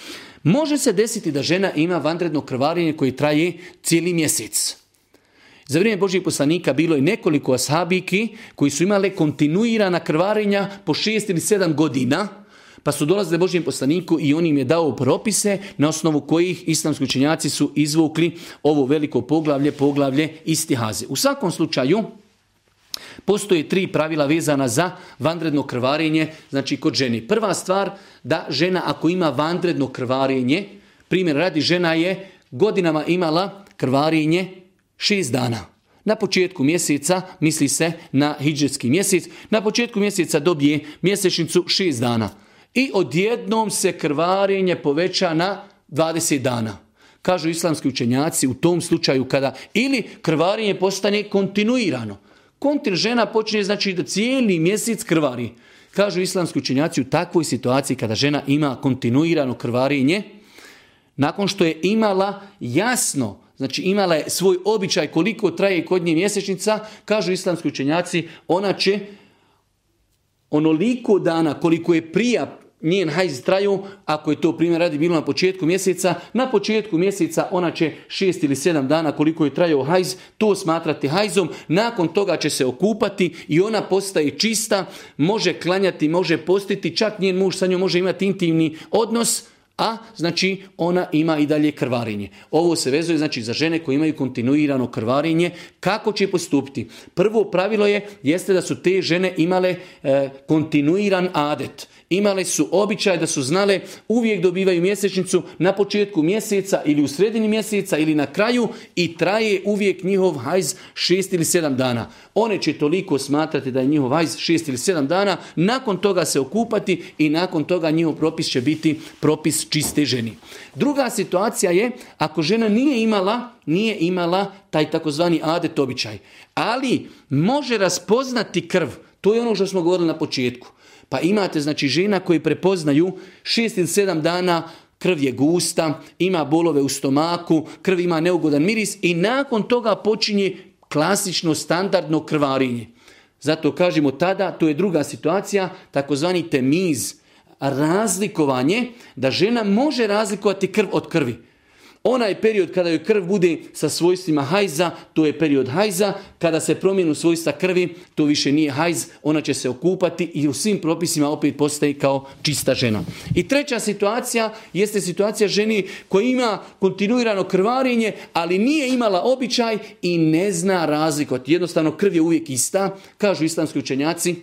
S1: Može se desiti da žena ima vanredno krvarenje koji traje cijeli mjesec. Za vrijeme Božih poslanika bilo je nekoliko ashabiki koji su imale kontinuirana krvarenja po šest ili sedam godina, pa su dolazili Božijem poslaniku i on im je dao propise na osnovu kojih islamski učenjaci su izvukli ovo veliko poglavlje, poglavlje istihaze. U svakom slučaju, Postoje tri pravila vezana za vanredno krvarenje, znači kod ženi. Prva stvar da žena ako ima vanredno krvarenje, primjer radi žena je godinama imala krvarenje šest dana. Na početku mjeseca, misli se na hijđetski mjesec, na početku mjeseca dobije mjesečnicu šest dana. I odjednom se krvarenje poveća na 20 dana. Kažu islamski učenjaci u tom slučaju kada ili krvarenje postane kontinuirano. Kontin žena počinje znači da cijeli mjesec krvari. Kažu islamski učenjaci u takvoj situaciji kada žena ima kontinuirano krvarinje, nakon što je imala jasno, znači imala je svoj običaj koliko traje kod nje mjesečnica, kažu islamski učenjaci, ona će onoliko dana koliko je prija njen hajz traju, ako je to primjer radi bilo na početku mjeseca, na početku mjeseca ona će šest ili sedam dana koliko je trajao hajz, to smatrati hajzom, nakon toga će se okupati i ona postaje čista, može klanjati, može postiti, čak njen muž sa njom može imati intimni odnos, a znači ona ima i dalje krvarenje. Ovo se vezuje znači za žene koje imaju kontinuirano krvarenje, kako će postupiti? Prvo pravilo je jeste da su te žene imale e, kontinuiran adet imale su običaj da su znale uvijek dobivaju mjesečnicu na početku mjeseca ili u sredini mjeseca ili na kraju i traje uvijek njihov hajz šest ili sedam dana. One će toliko smatrati da je njihov hajz šest ili sedam dana, nakon toga se okupati i nakon toga njihov propis će biti propis čiste ženi. Druga situacija je ako žena nije imala nije imala taj takozvani adet običaj, ali može raspoznati krv. To je ono što smo govorili na početku. Pa imate znači žena koji prepoznaju šest ili sedam dana krv je gusta, ima bolove u stomaku, krv ima neugodan miris i nakon toga počinje klasično standardno krvarinje. Zato kažemo tada, to je druga situacija, takozvani temiz, razlikovanje, da žena može razlikovati krv od krvi. Onaj period kada joj krv bude sa svojstvima hajza, to je period hajza. Kada se promijenu svojstva krvi, to više nije hajz, ona će se okupati i u svim propisima opet postaje kao čista žena. I treća situacija jeste situacija ženi koja ima kontinuirano krvarenje, ali nije imala običaj i ne zna razlikovati. Jednostavno krv je uvijek ista, kažu islamski učenjaci,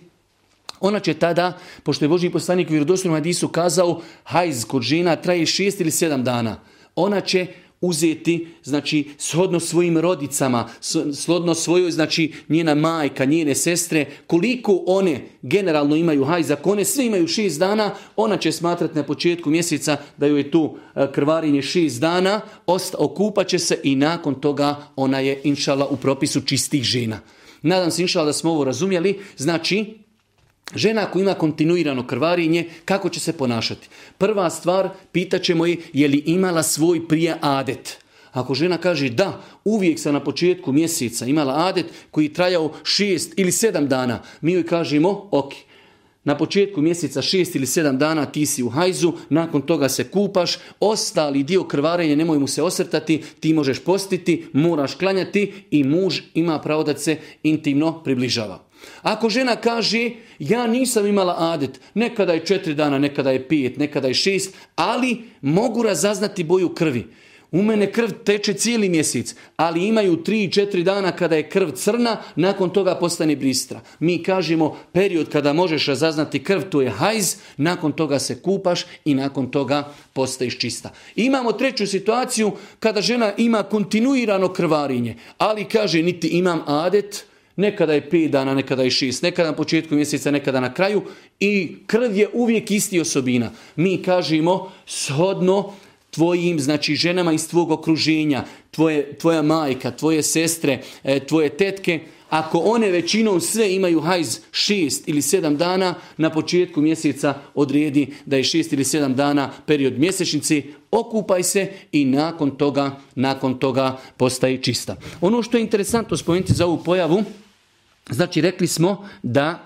S1: ona će tada, pošto je Boži poslanik u Virodosnovu hadisu kazao, hajz kod žena traje šest ili sedam dana ona će uzeti, znači, shodno svojim rodicama, shodno svojoj, znači, njena majka, njene sestre, koliko one generalno imaju hajzak, one sve imaju šest dana, ona će smatrati na početku mjeseca da joj je tu e, krvarinje šest dana, osta, okupat će se i nakon toga ona je, inšala, u propisu čistih žena. Nadam se, inšala, da smo ovo razumjeli. Znači, Žena ako ima kontinuirano krvarinje, kako će se ponašati? Prva stvar, pitaćemo je je li imala svoj prije adet. Ako žena kaže da, uvijek sam na početku mjeseca imala adet koji je trajao šest ili sedam dana, mi joj kažemo, ok, na početku mjeseca šest ili sedam dana ti si u hajzu, nakon toga se kupaš, ostali dio krvarenja nemoj mu se osrtati, ti možeš postiti, moraš klanjati i muž ima pravo da se intimno približava. Ako žena kaže, ja nisam imala adet, nekada je četiri dana, nekada je pijet, nekada je šest, ali mogu razaznati boju krvi. U mene krv teče cijeli mjesec, ali imaju tri, četiri dana kada je krv crna, nakon toga postane bristra. Mi kažemo period kada možeš razaznati krv, to je hajz, nakon toga se kupaš i nakon toga postaješ čista. Imamo treću situaciju kada žena ima kontinuirano krvarinje, ali kaže niti imam adet, nekada je pet dana, nekada je šest, nekada na početku mjeseca, nekada na kraju i krv je uvijek isti osobina. Mi kažemo shodno tvojim, znači ženama iz tvog okruženja, tvoje, tvoja majka, tvoje sestre, e, tvoje tetke, ako one većinom sve imaju hajz šest ili sedam dana, na početku mjeseca odredi da je šest ili sedam dana period mjesečnici, okupaj se i nakon toga, nakon toga postaje čista. Ono što je interesantno spomenuti za ovu pojavu, Znači, rekli smo da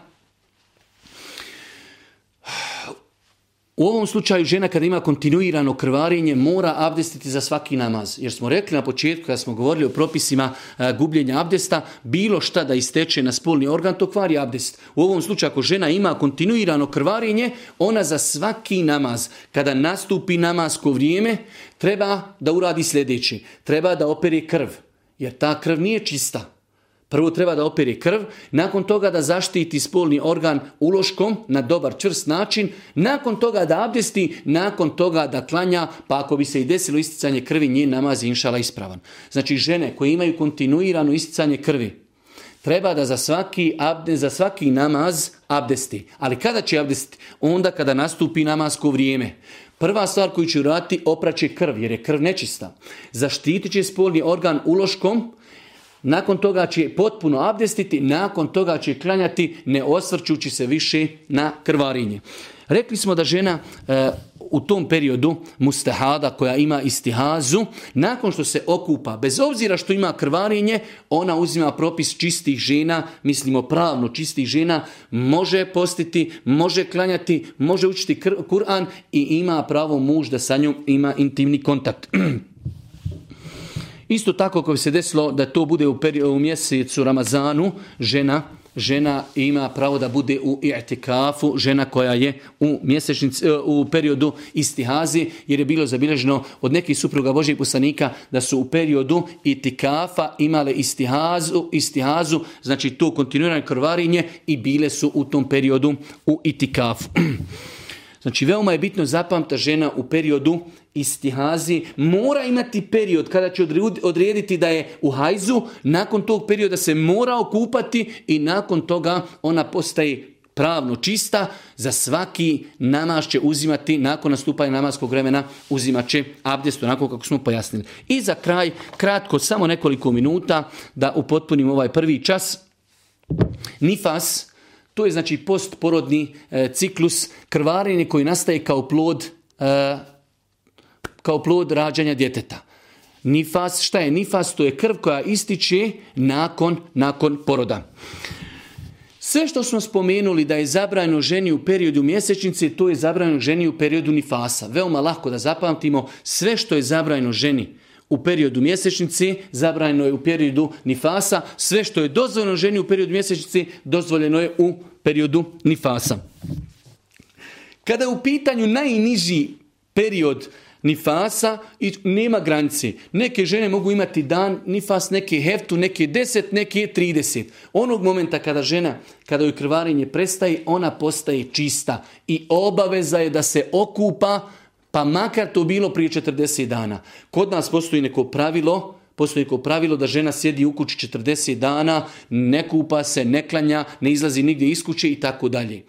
S1: u ovom slučaju žena kada ima kontinuirano krvarenje mora abdestiti za svaki namaz. Jer smo rekli na početku kada smo govorili o propisima e, gubljenja abdesta, bilo šta da isteče na spolni organ, to kvari abdest. U ovom slučaju ako žena ima kontinuirano krvarenje, ona za svaki namaz, kada nastupi namasko vrijeme, treba da uradi sljedeći. Treba da opere krv, jer ta krv nije čista. Prvo treba da opere krv, nakon toga da zaštiti spolni organ uloškom na dobar čvrst način, nakon toga da abdesti, nakon toga da klanja, pa ako bi se i desilo isticanje krvi, njen namaz inšala ispravan. Znači žene koje imaju kontinuirano isticanje krvi, treba da za svaki, abde, za svaki namaz abdesti. Ali kada će abdesti? Onda kada nastupi namasko vrijeme. Prva stvar koju će urati opraće krv, jer je krv nečista. Zaštitit će spolni organ uloškom, nakon toga će potpuno abdestiti, nakon toga će klanjati ne osvrćući se više na krvarinje. Rekli smo da žena e, u tom periodu mustahada koja ima istihazu, nakon što se okupa, bez obzira što ima krvarinje, ona uzima propis čistih žena, mislimo pravno čistih žena, može postiti, može klanjati, može učiti Kur'an i ima pravo muž da sa njom ima intimni kontakt. Isto tako ako bi se desilo da to bude u, peri u mjesecu Ramazanu, žena žena ima pravo da bude u i'tikafu, žena koja je u, e, u periodu istihazi, jer je bilo zabilježeno od nekih supruga Božih poslanika da su u periodu itikafa imale istihazu, istihazu znači to kontinuirane krvarinje i bile su u tom periodu u itikafu. Znači, veoma je bitno zapamta žena u periodu istihazi. Mora imati period kada će odrediti da je u hajzu. Nakon tog perioda se mora okupati i nakon toga ona postaje pravno čista. Za svaki namaz će uzimati, nakon nastupanja namaskog vremena, uzimat će abdest, onako kako smo pojasnili. I za kraj, kratko, samo nekoliko minuta da upotpunim ovaj prvi čas. Nifas, to je znači postporodni e, ciklus krvarenje koji nastaje kao plod, e, kao plod rađanja djeteta. Nifas, šta je nifas? To je krv koja ističe nakon, nakon poroda. Sve što smo spomenuli da je zabranjeno ženi u periodu mjesečnice, to je zabranjeno ženi u periodu nifasa. Veoma lako da zapamtimo sve što je zabranjeno ženi u periodu mjesečnici, zabranjeno je u periodu nifasa, sve što je dozvoljeno ženi u periodu mjesečnici, dozvoljeno je u periodu nifasa. Kada je u pitanju najniži period nifasa i nema granice. Neke žene mogu imati dan nifas, neke heftu, neke 10, neke 30. Onog momenta kada žena, kada joj krvarenje prestaje, ona postaje čista i obaveza je da se okupa pa makar to bilo prije 40 dana. Kod nas postoji neko pravilo, postoji neko pravilo da žena sjedi u kući 40 dana, ne kupa se, ne klanja, ne izlazi nigdje iz kuće i tako dalje.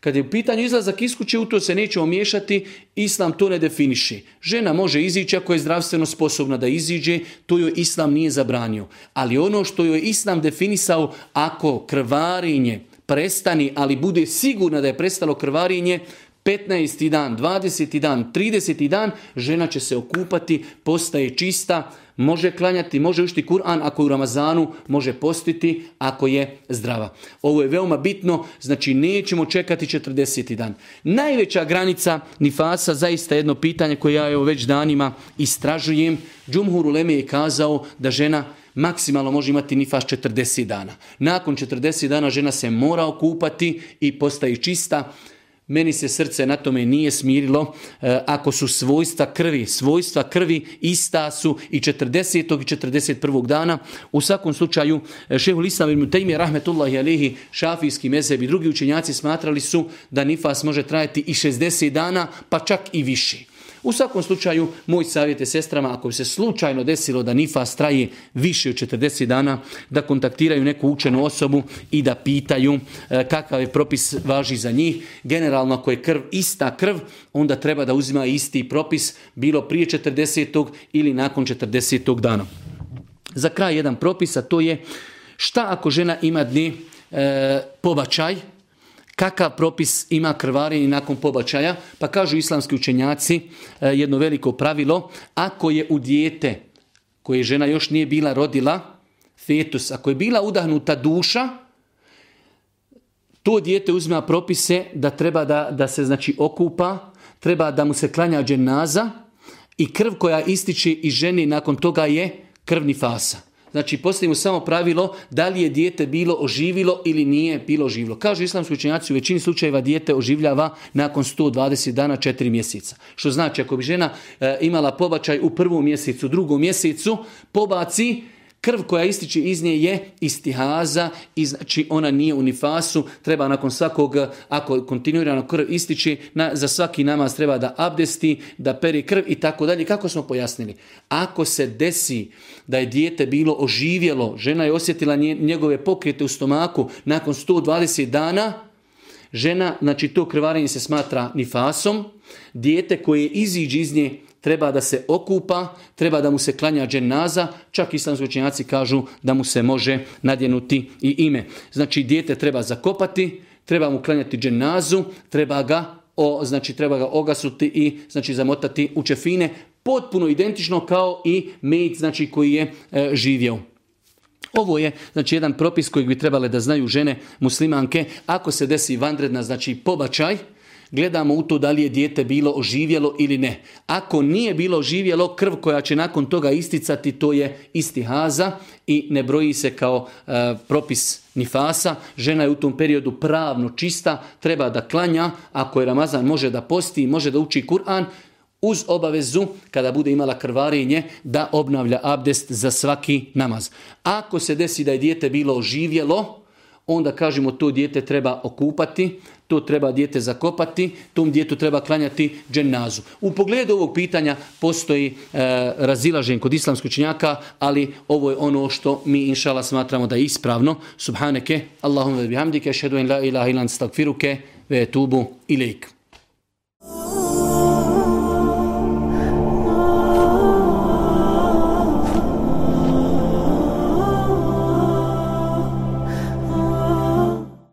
S1: Kad je u pitanju izlazak iz kuće, u to se nećemo miješati, Islam to ne definiši. Žena može izići ako je zdravstveno sposobna da iziđe, to joj Islam nije zabranio. Ali ono što joj Islam definisao, ako krvarinje prestani, ali bude sigurna da je prestalo krvarinje, 15. dan, 20. dan, 30. dan, žena će se okupati, postaje čista, može klanjati, može ušti Kur'an, ako je u Ramazanu može postiti, ako je zdrava. Ovo je veoma bitno, znači nećemo čekati 40. dan. Najveća granica nifasa, zaista jedno pitanje koje ja evo već danima istražujem, Džumhur Uleme je kazao da žena maksimalno može imati nifas 40 dana. Nakon 40 dana žena se mora okupati i postaje čista, meni se srce na tome nije smirilo e, ako su svojstva krvi. Svojstva krvi ista su i 40. i 41. dana. U svakom slučaju, e, šehu Lislam ibn Rahmetullah rahmetullahi alihi, šafijski mezeb i drugi učenjaci smatrali su da nifas može trajati i 60 dana, pa čak i više. U svakom slučaju, moj savjet je sestrama, ako bi se slučajno desilo da nifas traje više od 40 dana, da kontaktiraju neku učenu osobu i da pitaju e, kakav je propis važi za njih. Generalno, ako je krv ista krv, onda treba da uzima isti propis, bilo prije 40. ili nakon 40. dana. Za kraj jedan propis, a to je šta ako žena ima dni e, pobačaj, kakav propis ima krvarenje nakon pobačaja, pa kažu islamski učenjaci e, jedno veliko pravilo, ako je u dijete koje žena još nije bila rodila, fetus, ako je bila udahnuta duša, to dijete uzima propise da treba da, da se znači okupa, treba da mu se klanja dženaza i krv koja ističe i ženi nakon toga je krvni fasa znači postavimo samo pravilo da li je dijete bilo oživilo ili nije bilo oživilo. Kažu islamski učenjaci u većini slučajeva dijete oživljava nakon 120 dana 4 mjeseca. Što znači ako bi žena e, imala pobačaj u prvom mjesecu, drugom mjesecu, pobaci Krv koja ističe iz nje je istihaza, znači ona nije u nifasu, treba nakon svakog, ako kontinuirano krv ističe, na, za svaki namaz treba da abdesti, da peri krv i tako dalje. Kako smo pojasnili? Ako se desi da je dijete bilo oživjelo, žena je osjetila njegove pokrete u stomaku nakon 120 dana, žena, znači to krvarenje se smatra nifasom, dijete koje iziđe iz nje treba da se okupa, treba da mu se klanja dženaza, čak islamski učenjaci kažu da mu se može nadjenuti i ime. Znači dijete treba zakopati, treba mu klanjati dženazu, treba ga o, znači treba ga ogasuti i znači zamotati u čefine, potpuno identično kao i mejt znači koji je e, Ovo je znači jedan propis koji bi trebale da znaju žene muslimanke ako se desi vanredna znači pobačaj gledamo u to da li je dijete bilo oživjelo ili ne. Ako nije bilo oživjelo, krv koja će nakon toga isticati, to je haza i ne broji se kao e, propis nifasa. Žena je u tom periodu pravno čista, treba da klanja, ako je Ramazan može da posti, može da uči Kur'an, uz obavezu, kada bude imala krvarenje, da obnavlja abdest za svaki namaz. Ako se desi da je dijete bilo oživjelo, onda kažemo to dijete treba okupati, to treba dijete zakopati, tom djetu treba klanjati dženazu. U pogledu ovog pitanja postoji e, razilažen kod islamskoj činjaka, ali ovo je ono što mi inšala smatramo da je ispravno. Subhaneke, Allahumma bihamdike, in la ilaha ilan stakfiruke, ve tubu ilaikum.